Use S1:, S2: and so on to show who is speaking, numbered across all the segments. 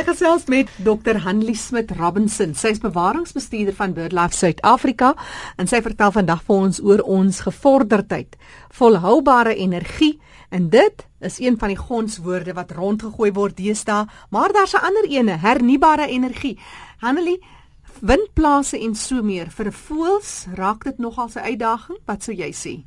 S1: Hy gesels met Dr. Hanlie Smit Robinson. Sy is bewaringsbestuurder van BirdLife Suid-Afrika en sy vertel vandag vir ons oor ons gevorderdheid, volhoubare energie en dit is een van die gonswoorde wat rondgegooi word deesdae, maar daar's 'n ander ene, hernubare energie. Hanlie, windplase en so meer vir voëls raak dit nogal 'n uitdaging. Wat sou jy sê?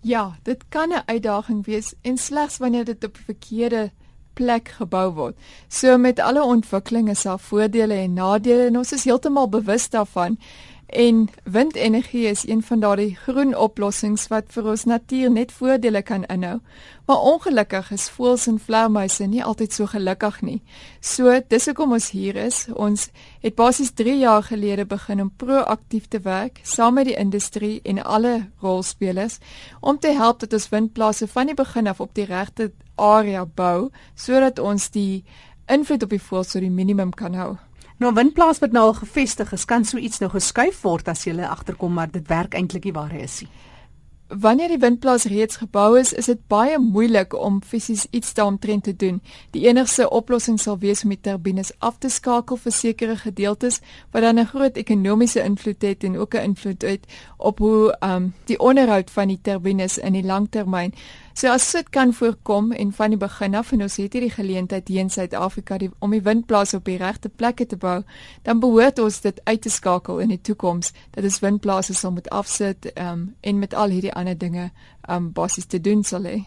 S2: Ja, dit kan 'n uitdaging wees en slegs wanneer dit op verkeerde plek gebou word. So met alle ontwikkeling is daar voordele en nadele en ons is heeltemal bewus daarvan. En windenergie is een van daardie groen oplossings wat vir ons natuur net voordele kan inhou. Maar ongelukkig is voëls en vlermuise nie altyd so gelukkig nie. So, dis hoekom ons hier is. Ons het basies 3 jaar gelede begin om proaktief te werk saam met die industrie en alle rolspelers om te help dat ons windplase van die begin af op die regte area bou sodat ons die invloed op die voëls tot die minimum kan hou.
S1: Nou windplaas wat nou al gevestig is, kan so iets nou geskuif word as jy agterkom maar dit werk eintlik nie waar hy is nie.
S2: Wanneer die windplaas reeds gebou is, is dit baie moeilik om fisies iets daaromtrent te doen. Die enigste oplossing sal wees om die turbines af te skakel vir sekere gedeeltes wat dan 'n groot ekonomiese invloed het en ook 'n invloed het op hoe um die onderhoud van die turbines in die langtermyn. So as dit kan voorkom en van die begin af en ons het hierdie geleentheid hier in Suid-Afrika om die windplase op die regte plekke te bou, dan behoort ons dit uit te skakel in die toekoms dat ons windplase sal moet afsit um, en met al hierdie ander dinge um basies te doen sal hê.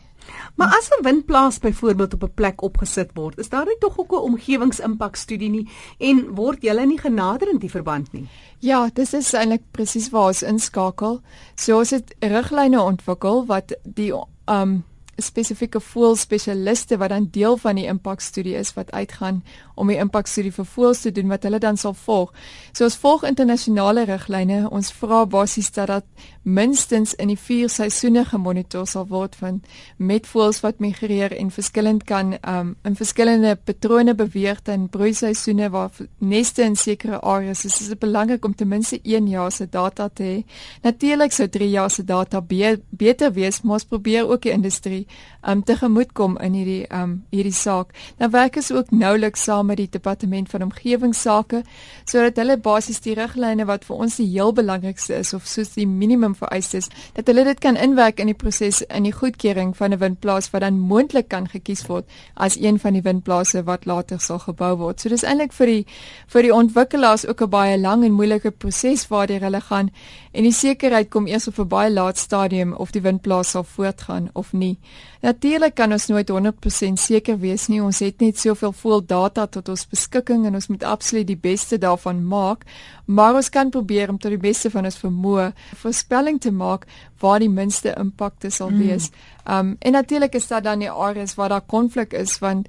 S1: Maar as 'n windplaas byvoorbeeld op 'n plek opgesit word, is daar nie tog ook 'n omgewingsimpakstudie nie en word julle nie genader in die verband nie?
S2: Ja, dis is eintlik presies waar ons inskakel. So ons het riglyne ontwikkel wat die um spesifieke voelspesialiste wat dan deel van die impakstudie is wat uitgaan om die impakstudie vir voels te doen wat hulle dan sal volg. So ons volg internasionale riglyne. Ons vra basies dat dat minstens in die 4 seisoene gemonitor sal word van met voels wat migreer en verskillend kan um in verskillende patrone beweeg in broeiseisoene waar neste in sekere areas is. Dit is belangrik om ten minste 1 jaar se data te hê. Natuurlik sou 3 jaar se data be beter wees, maar ons probeer ook die industrie um tegemoetkom in hierdie um hierdie saak. Nou werk ons ook nouliks saam met die departement van omgewingsake sodat hulle basies die riglyne wat vir ons die heel belangrikste is of soos die minimum vereistes dat hulle dit kan inwerk in die proses in die goedkeuring van 'n windplaas wat dan moontlik kan gekies word as een van die windplase wat later sal gebou word. So dis eintlik vir die vir die ontwikkelaars ook 'n baie lang en moeilike proses waardeur hulle gaan en die sekerheid kom eers op 'n baie laat stadium of die windplaas sal voortgaan of nie. Natuurlik kan ons nooit 100% seker wees nie. Ons het net soveel voel data tot ons beskikking en ons moet absoluut die beste daarvan maak, maar ons kan probeer om tot die beste van ons vermoë voorspelling te maak waar die minste impakte sal mm. wees. Mm. Um en natuurlik is daar dan die areas waar daar konflik is want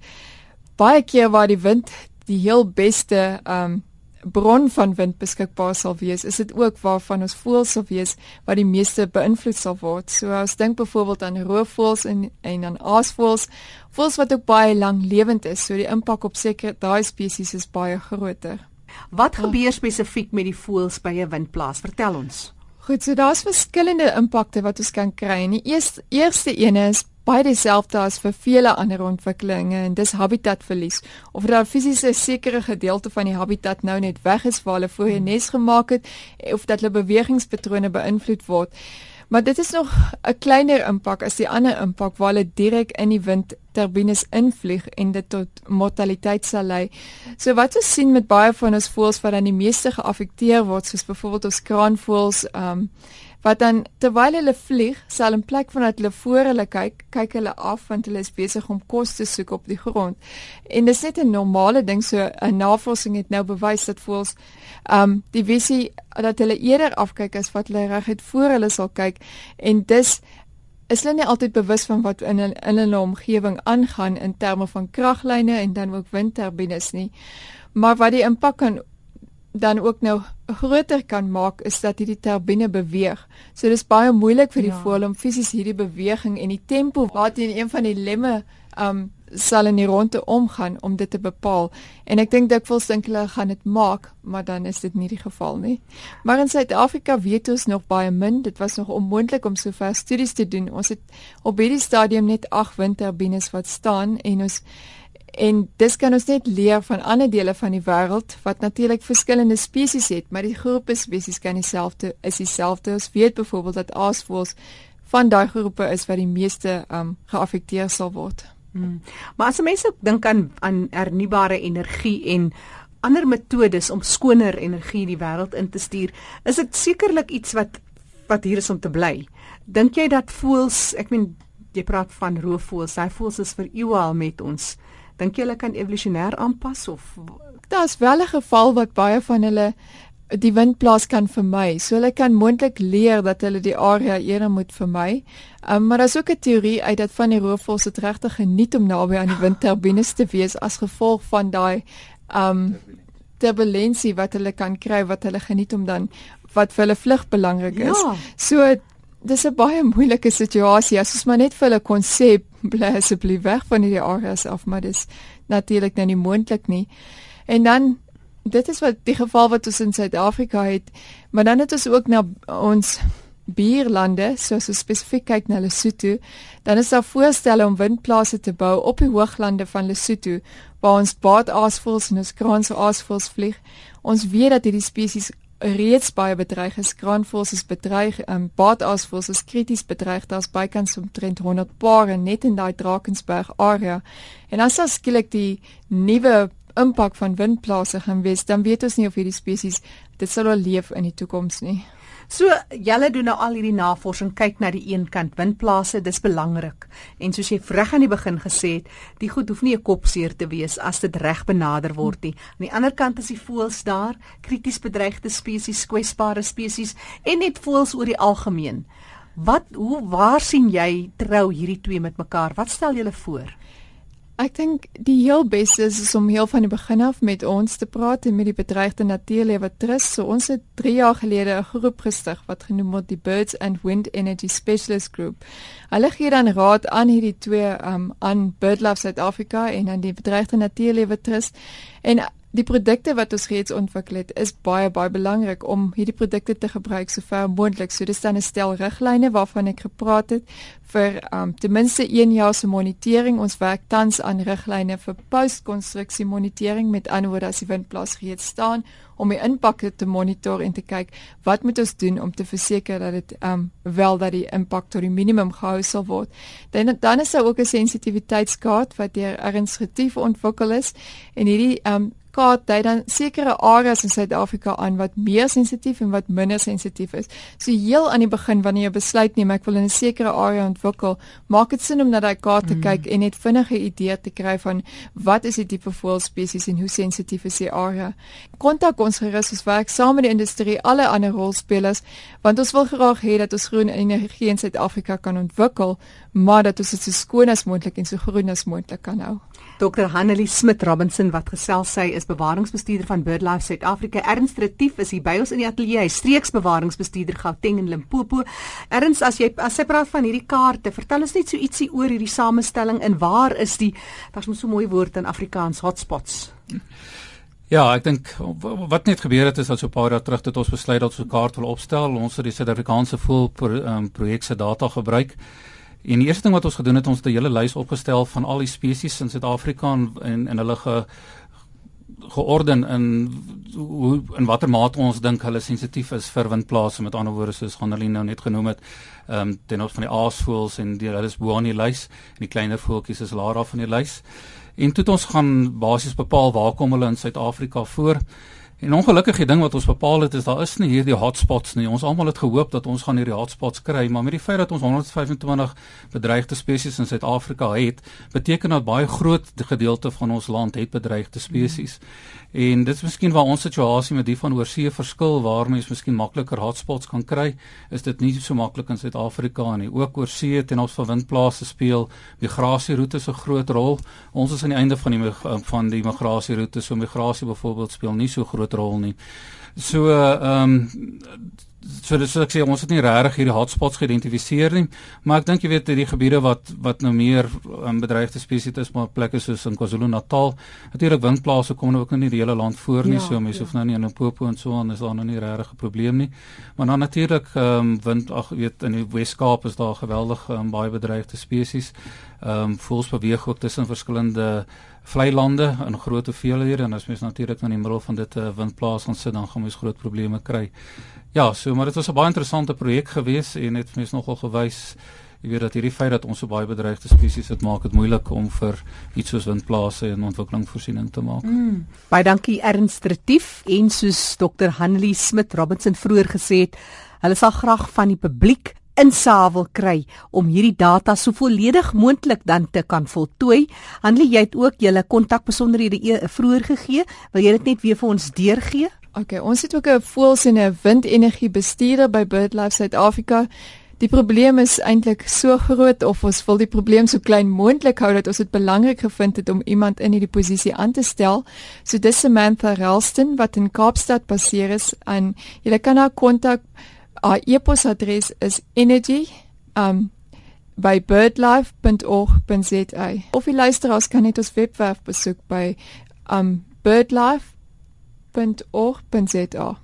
S2: baie keer waar die wind die heel beste um bron van wind beskikbaar sal wees, is dit ook waarvan ons voëls sal wees wat die meeste beïnvloed sal word. So as dink byvoorbeeld aan roofvoëls en en aan aasvoëls, voëls wat ook baie lank lewend is, so die impak op seker daai spesies is baie groter.
S1: Wat gebeur spesifiek met die voëls by 'n windplaas? Vertel ons.
S2: Goed, so daar's verskillende impakte wat ons kan kry. En die eerste eerste een is baie dieselfde as vir vele ander ontwikkelinge en dis habitatverlies of daar fisies 'n sekere gedeelte van die habitat nou net weg is waar hulle voorheen nes gemaak het of dat hulle bewegingspatrone beïnvloed word. Maar dit is nog 'n kleiner impak as die ander impak waar hulle direk in die windturbines invlieg en dit tot mortaliteit sal lei. So wat ons sien met baie van ons voëls wat dan die meeste geaffekteer word, soos byvoorbeeld ons kraanvoëls, ehm um, wat dan terwyl hulle vlieg, sal in plek van dat hulle voor hulle kyk, kyk hulle af want hulle is besig om kos te soek op die grond. En dis net 'n normale ding so 'n navorsing het nou bewys dat voels um die visie dat hulle eerder afkyk as wat hulle reguit voor hulle sal kyk en dis is hulle nie altyd bewus van wat in in hulle omgewing aangaan in terme van kraglyne en dan ook windturbines nie. Maar wat die impak kan dan ook nou groter kan maak is dat hierdie turbine beweeg. So dis baie moeilik vir die ja. voël om fisies hierdie beweging en die tempo waarteen een van die lemme um sal in die ronde omgaan om dit te bepaal. En ek dink dikwels dink hulle gaan dit maak, maar dan is dit nie die geval nie. Maar in Suid-Afrika weet ons nog baie min. Dit was nog onmoontlik om sover studies te doen. Ons het op hierdie stadium net 8 windturbines wat staan en ons En dis kan ons net leer van ander dele van die wêreld wat natuurlik verskillende spesies het, maar die groepe spesies kan dieselfde is dieselfde. Ons weet byvoorbeeld dat aasvoëls van daai groepe is wat die meeste um geaffekteer sal word.
S1: Hmm. Maar as mense dink aan aan hernubare energie en ander metodes om skoner energie in die wêreld in te stuur, is dit sekerlik iets wat wat hier is om te bly. Dink jy dat voels, ek meen jy praat van roofvoëls, hy voels is vir eeue al met ons. Dink jy hulle kan evolusionêr aanpas of
S2: daar's wel 'n geval wat baie van hulle die windplaas kan vermy. So hulle kan moontlik leer dat hulle die area eerder moet vermy. Um, maar daar's ook 'n teorie uit dat van die roofvoëls dit regtig geniet om naby aan die windturbines te wees as gevolg van daai um turbulensie wat hulle kan kry wat hulle geniet om dan wat vir hulle vlug belangrik is. Ja. So dis 'n baie moeilike situasie. As ons maar net vir hulle konsep bly asseblief weg van hierdie areas af, maar dis natuurlik nou nie moontlik nie. En dan dit is wat die geval wat ons in Suid-Afrika het, maar dan het ons ook na ons buurlande, soos ons spesifiek kyk na Lesotho, dan is daar voorstelle om windplase te bou op die hooglande van Lesotho waar ons baataasvoëls en ons kraansaasvoëls vlieg. Ons weet dat hierdie spesies reeds baie bedreig is. Kraanvoëls is bedreig, um, baataasvoëls is krities bedreig. Daar's bykans omtrent 100 pare net in daai Drakensberg area. En as as skielik die nuwe impak van windplase gaan wees, dan weet ons nie of hierdie spesies dit sal oorleef in die toekoms nie.
S1: So julle doen nou al hierdie navorsing kyk na die een kant windplase, dis belangrik. En soos jy reg aan die begin gesê het, die goed hoef nie 'n kopseer te wees as dit reg benader word nie. Aan die ander kant is die voëls daar, krities bedreigde spesies, kwesbare spesies en net voëls oor die algemeen. Wat hoe waar sien jy trou hierdie twee met mekaar? Wat stel julle voor?
S2: Ek dink die heel beste is, is om heel van die begin af met ons te praat en met die bedreigde natuurlewe trust. So ons het 3 jaar gelede 'n groep gestig wat genoem word die Birds and Wind Energy Specialist Group. Hulle gee dan raad aan hierdie twee um aan BirdLife South Africa en aan die bedreigde natuurlewe trust en Die produkte wat ons reeds ontwikkel het, is baie baie belangrik om hierdie produkte te gebruik sover moontlik. So dis dan 'n stel riglyne waarvan ek gepraat het vir um ten minste 1 jaar se monitering. Ons werk tans aan riglyne vir postkonstruksie monitering met ander woorde as die windplaas reeds staan om die impak te monitor en te kyk wat moet ons doen om te verseker dat dit um wel dat die impak tot die minimum gehou sal word. Dan dan is daar ook 'n sensitiwiteitskaart wat deur ernstig ontwikkel is en hierdie um kaart dui dan sekere areas in Suid-Afrika aan wat meer sensitief en wat minder sensitief is. So heel aan die begin wanneer jy besluit neem ek wil in 'n sekere area ontwikkel, maak dit sin om na daai kaart te mm. kyk en net vinnige idee te kry van wat is die tipe voëlspesies en hoe sensitief is die area. Kontak ons gerus ons werk saam met die industrie, alle ander rolspelers, want ons wil graag hê dat ons groen energie in Suid-Afrika kan ontwikkel, maar dat ons dit so skoon as moontlik en so groen as moontlik kan hou.
S1: Dr. Hanelie Smit Robinson wat gesels sy is bewaringsbestuurder van BirdLife Suid-Afrika. Ernst Retief is hier by ons in die ateljee, streeksbewaringsbestuurder Gauteng en Limpopo. Ernst, as jy as jy praat van hierdie kaarte, vertel ons net so ietsie oor hierdie samestelling en waar is die daar's mos so mooi woord in Afrikaans hotspots.
S3: Ja, ek dink wat net gebeur het is dat so 'n paar dae terug het ons besluit dat ons 'n kaart wil opstel. Ons het die Suid-Afrikaanse voel pro, um, projek se data gebruik. En die eerste ding wat ons gedoen het, ons het 'n hele lys opgestel van al die spesies in Suid-Afrika en en hulle ge georden in hoe in watter mate ons dink hulle sensitief is vir windplase. Met ander woorde soos Gonnelie nou net genoem het ehm um, ten opsigte van die aasvoëls en die hulle is bo aan die lys en die kleiner voeltjies is laer af van die lys. En toe het ons gaan basies bepaal waar kom hulle in Suid-Afrika voor En ongelukkig die ding wat ons bepaal het is daar is nie hierdie hotspots nie. Ons almal het gehoop dat ons gaan hierdie hotspots kry, maar met die feit dat ons 125 bedreigde spesies in Suid-Afrika het, beteken dat baie groot gedeelte van ons land het bedreigde spesies. Hmm. En dit is miskien waar ons situasie met die van oorsee verskil waar mense miskien makliker hotspots kan kry, is dit nie so maklik in Suid-Afrika nie. Ook oorsee ten opsigte van windplase speel migrasieroutes 'n groot rol. Ons is aan die einde van die van die migrasieroutes, so migrasie byvoorbeeld speel nie so groot rol nie. So ehm um, so dis ek sê ons het nie regtig hierdie hotspots geïdentifiseer nie, maar ek dink jy weet hierdie gebiede wat wat nou meer um, bedreigde spesies is, maar plekke soos in KwaZulu-Natal, natuurlik windplase kom nou ook nou nie die hele land voor nie, ja, so mense ja. hoef nou nie in Limpopo en so aan is daar nou nie regtig 'n probleem nie. Maar dan natuurlik ehm um, wind ag weet in die Wes-Kaap is daar geweldig um, baie bedreigde spesies. Ehm um, voels beweeg ook tussen verskillende vlei lande in groot hoeveelhede en as mens natuurlik in die middel van dit 'n uh, windplaas gaan sit dan gaan mens groot probleme kry. Ja, so maar dit was 'n baie interessante projek geweest en het mens nogal gewys jy weet dat hierdie feit dat ons so baie bedreigde spesies het maak dit moeilik om vir iets soos windplase en ontwikkeling voorsiening te maak. Mm.
S1: Baie dankie Ernst Retief en soos Dr. Hanlie Smit Robinson vroeër gesê het, hulle sal graag van die publiek insawel kry om hierdie data so volledig moontlik dan te kan voltooi. Hanlie, jy het ook julle kontakbesonderhede e vroeër gegee. Wil jy dit net weer vir ons deurgee?
S2: OK, ons het ook 'n voels en 'n windenergie bestuurder by BirdLife Suid-Afrika. Die probleem is eintlik so groot of ons wil die probleem so klein moontlik hou dat ons dit belangrik gevind het om iemand in hierdie posisie aan te stel. So dis Samantha Ralston wat in Kaapstad baseer is en jy kan haar kontak Our e-posadres is energy um by birdlife.org.za. Of jy luister as kan net ons webwerf besoek by um birdlife.org.za.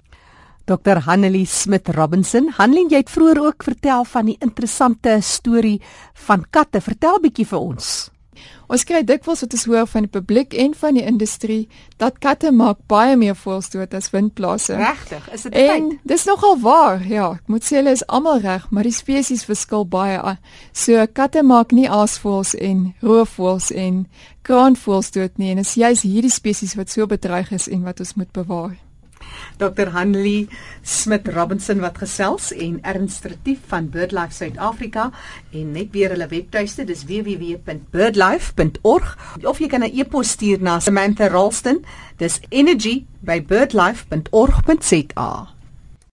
S1: Dr Hanelie Smit Robinson, Hanelie, jy het vroeër ook vertel van die interessante storie van katte. Vertel bietjie vir ons.
S2: Ons kry dikwels wat ons hoor van die publiek en van die industrie dat katte maak baie meer voels dood as windplase.
S1: Regtig, is dit
S2: tyd? Dis nogal waar. Ja, ek moet sê hulle is almal reg, maar die spesies verskil baie. So katte maak nie aasvoels en roofvoels en kraanvoels dood nie en dit is juist hierdie spesies wat so bedreig is en wat ons moet bewaar.
S1: Dr Hanlie Smit Robinson wat gesels en Ernst Retief van BirdLife Suid-Afrika en net weer hulle webtuiste dis www.birdlife.org of jy kan 'n e-pos stuur na Samantha Ralston dis energy by birdlife.org.za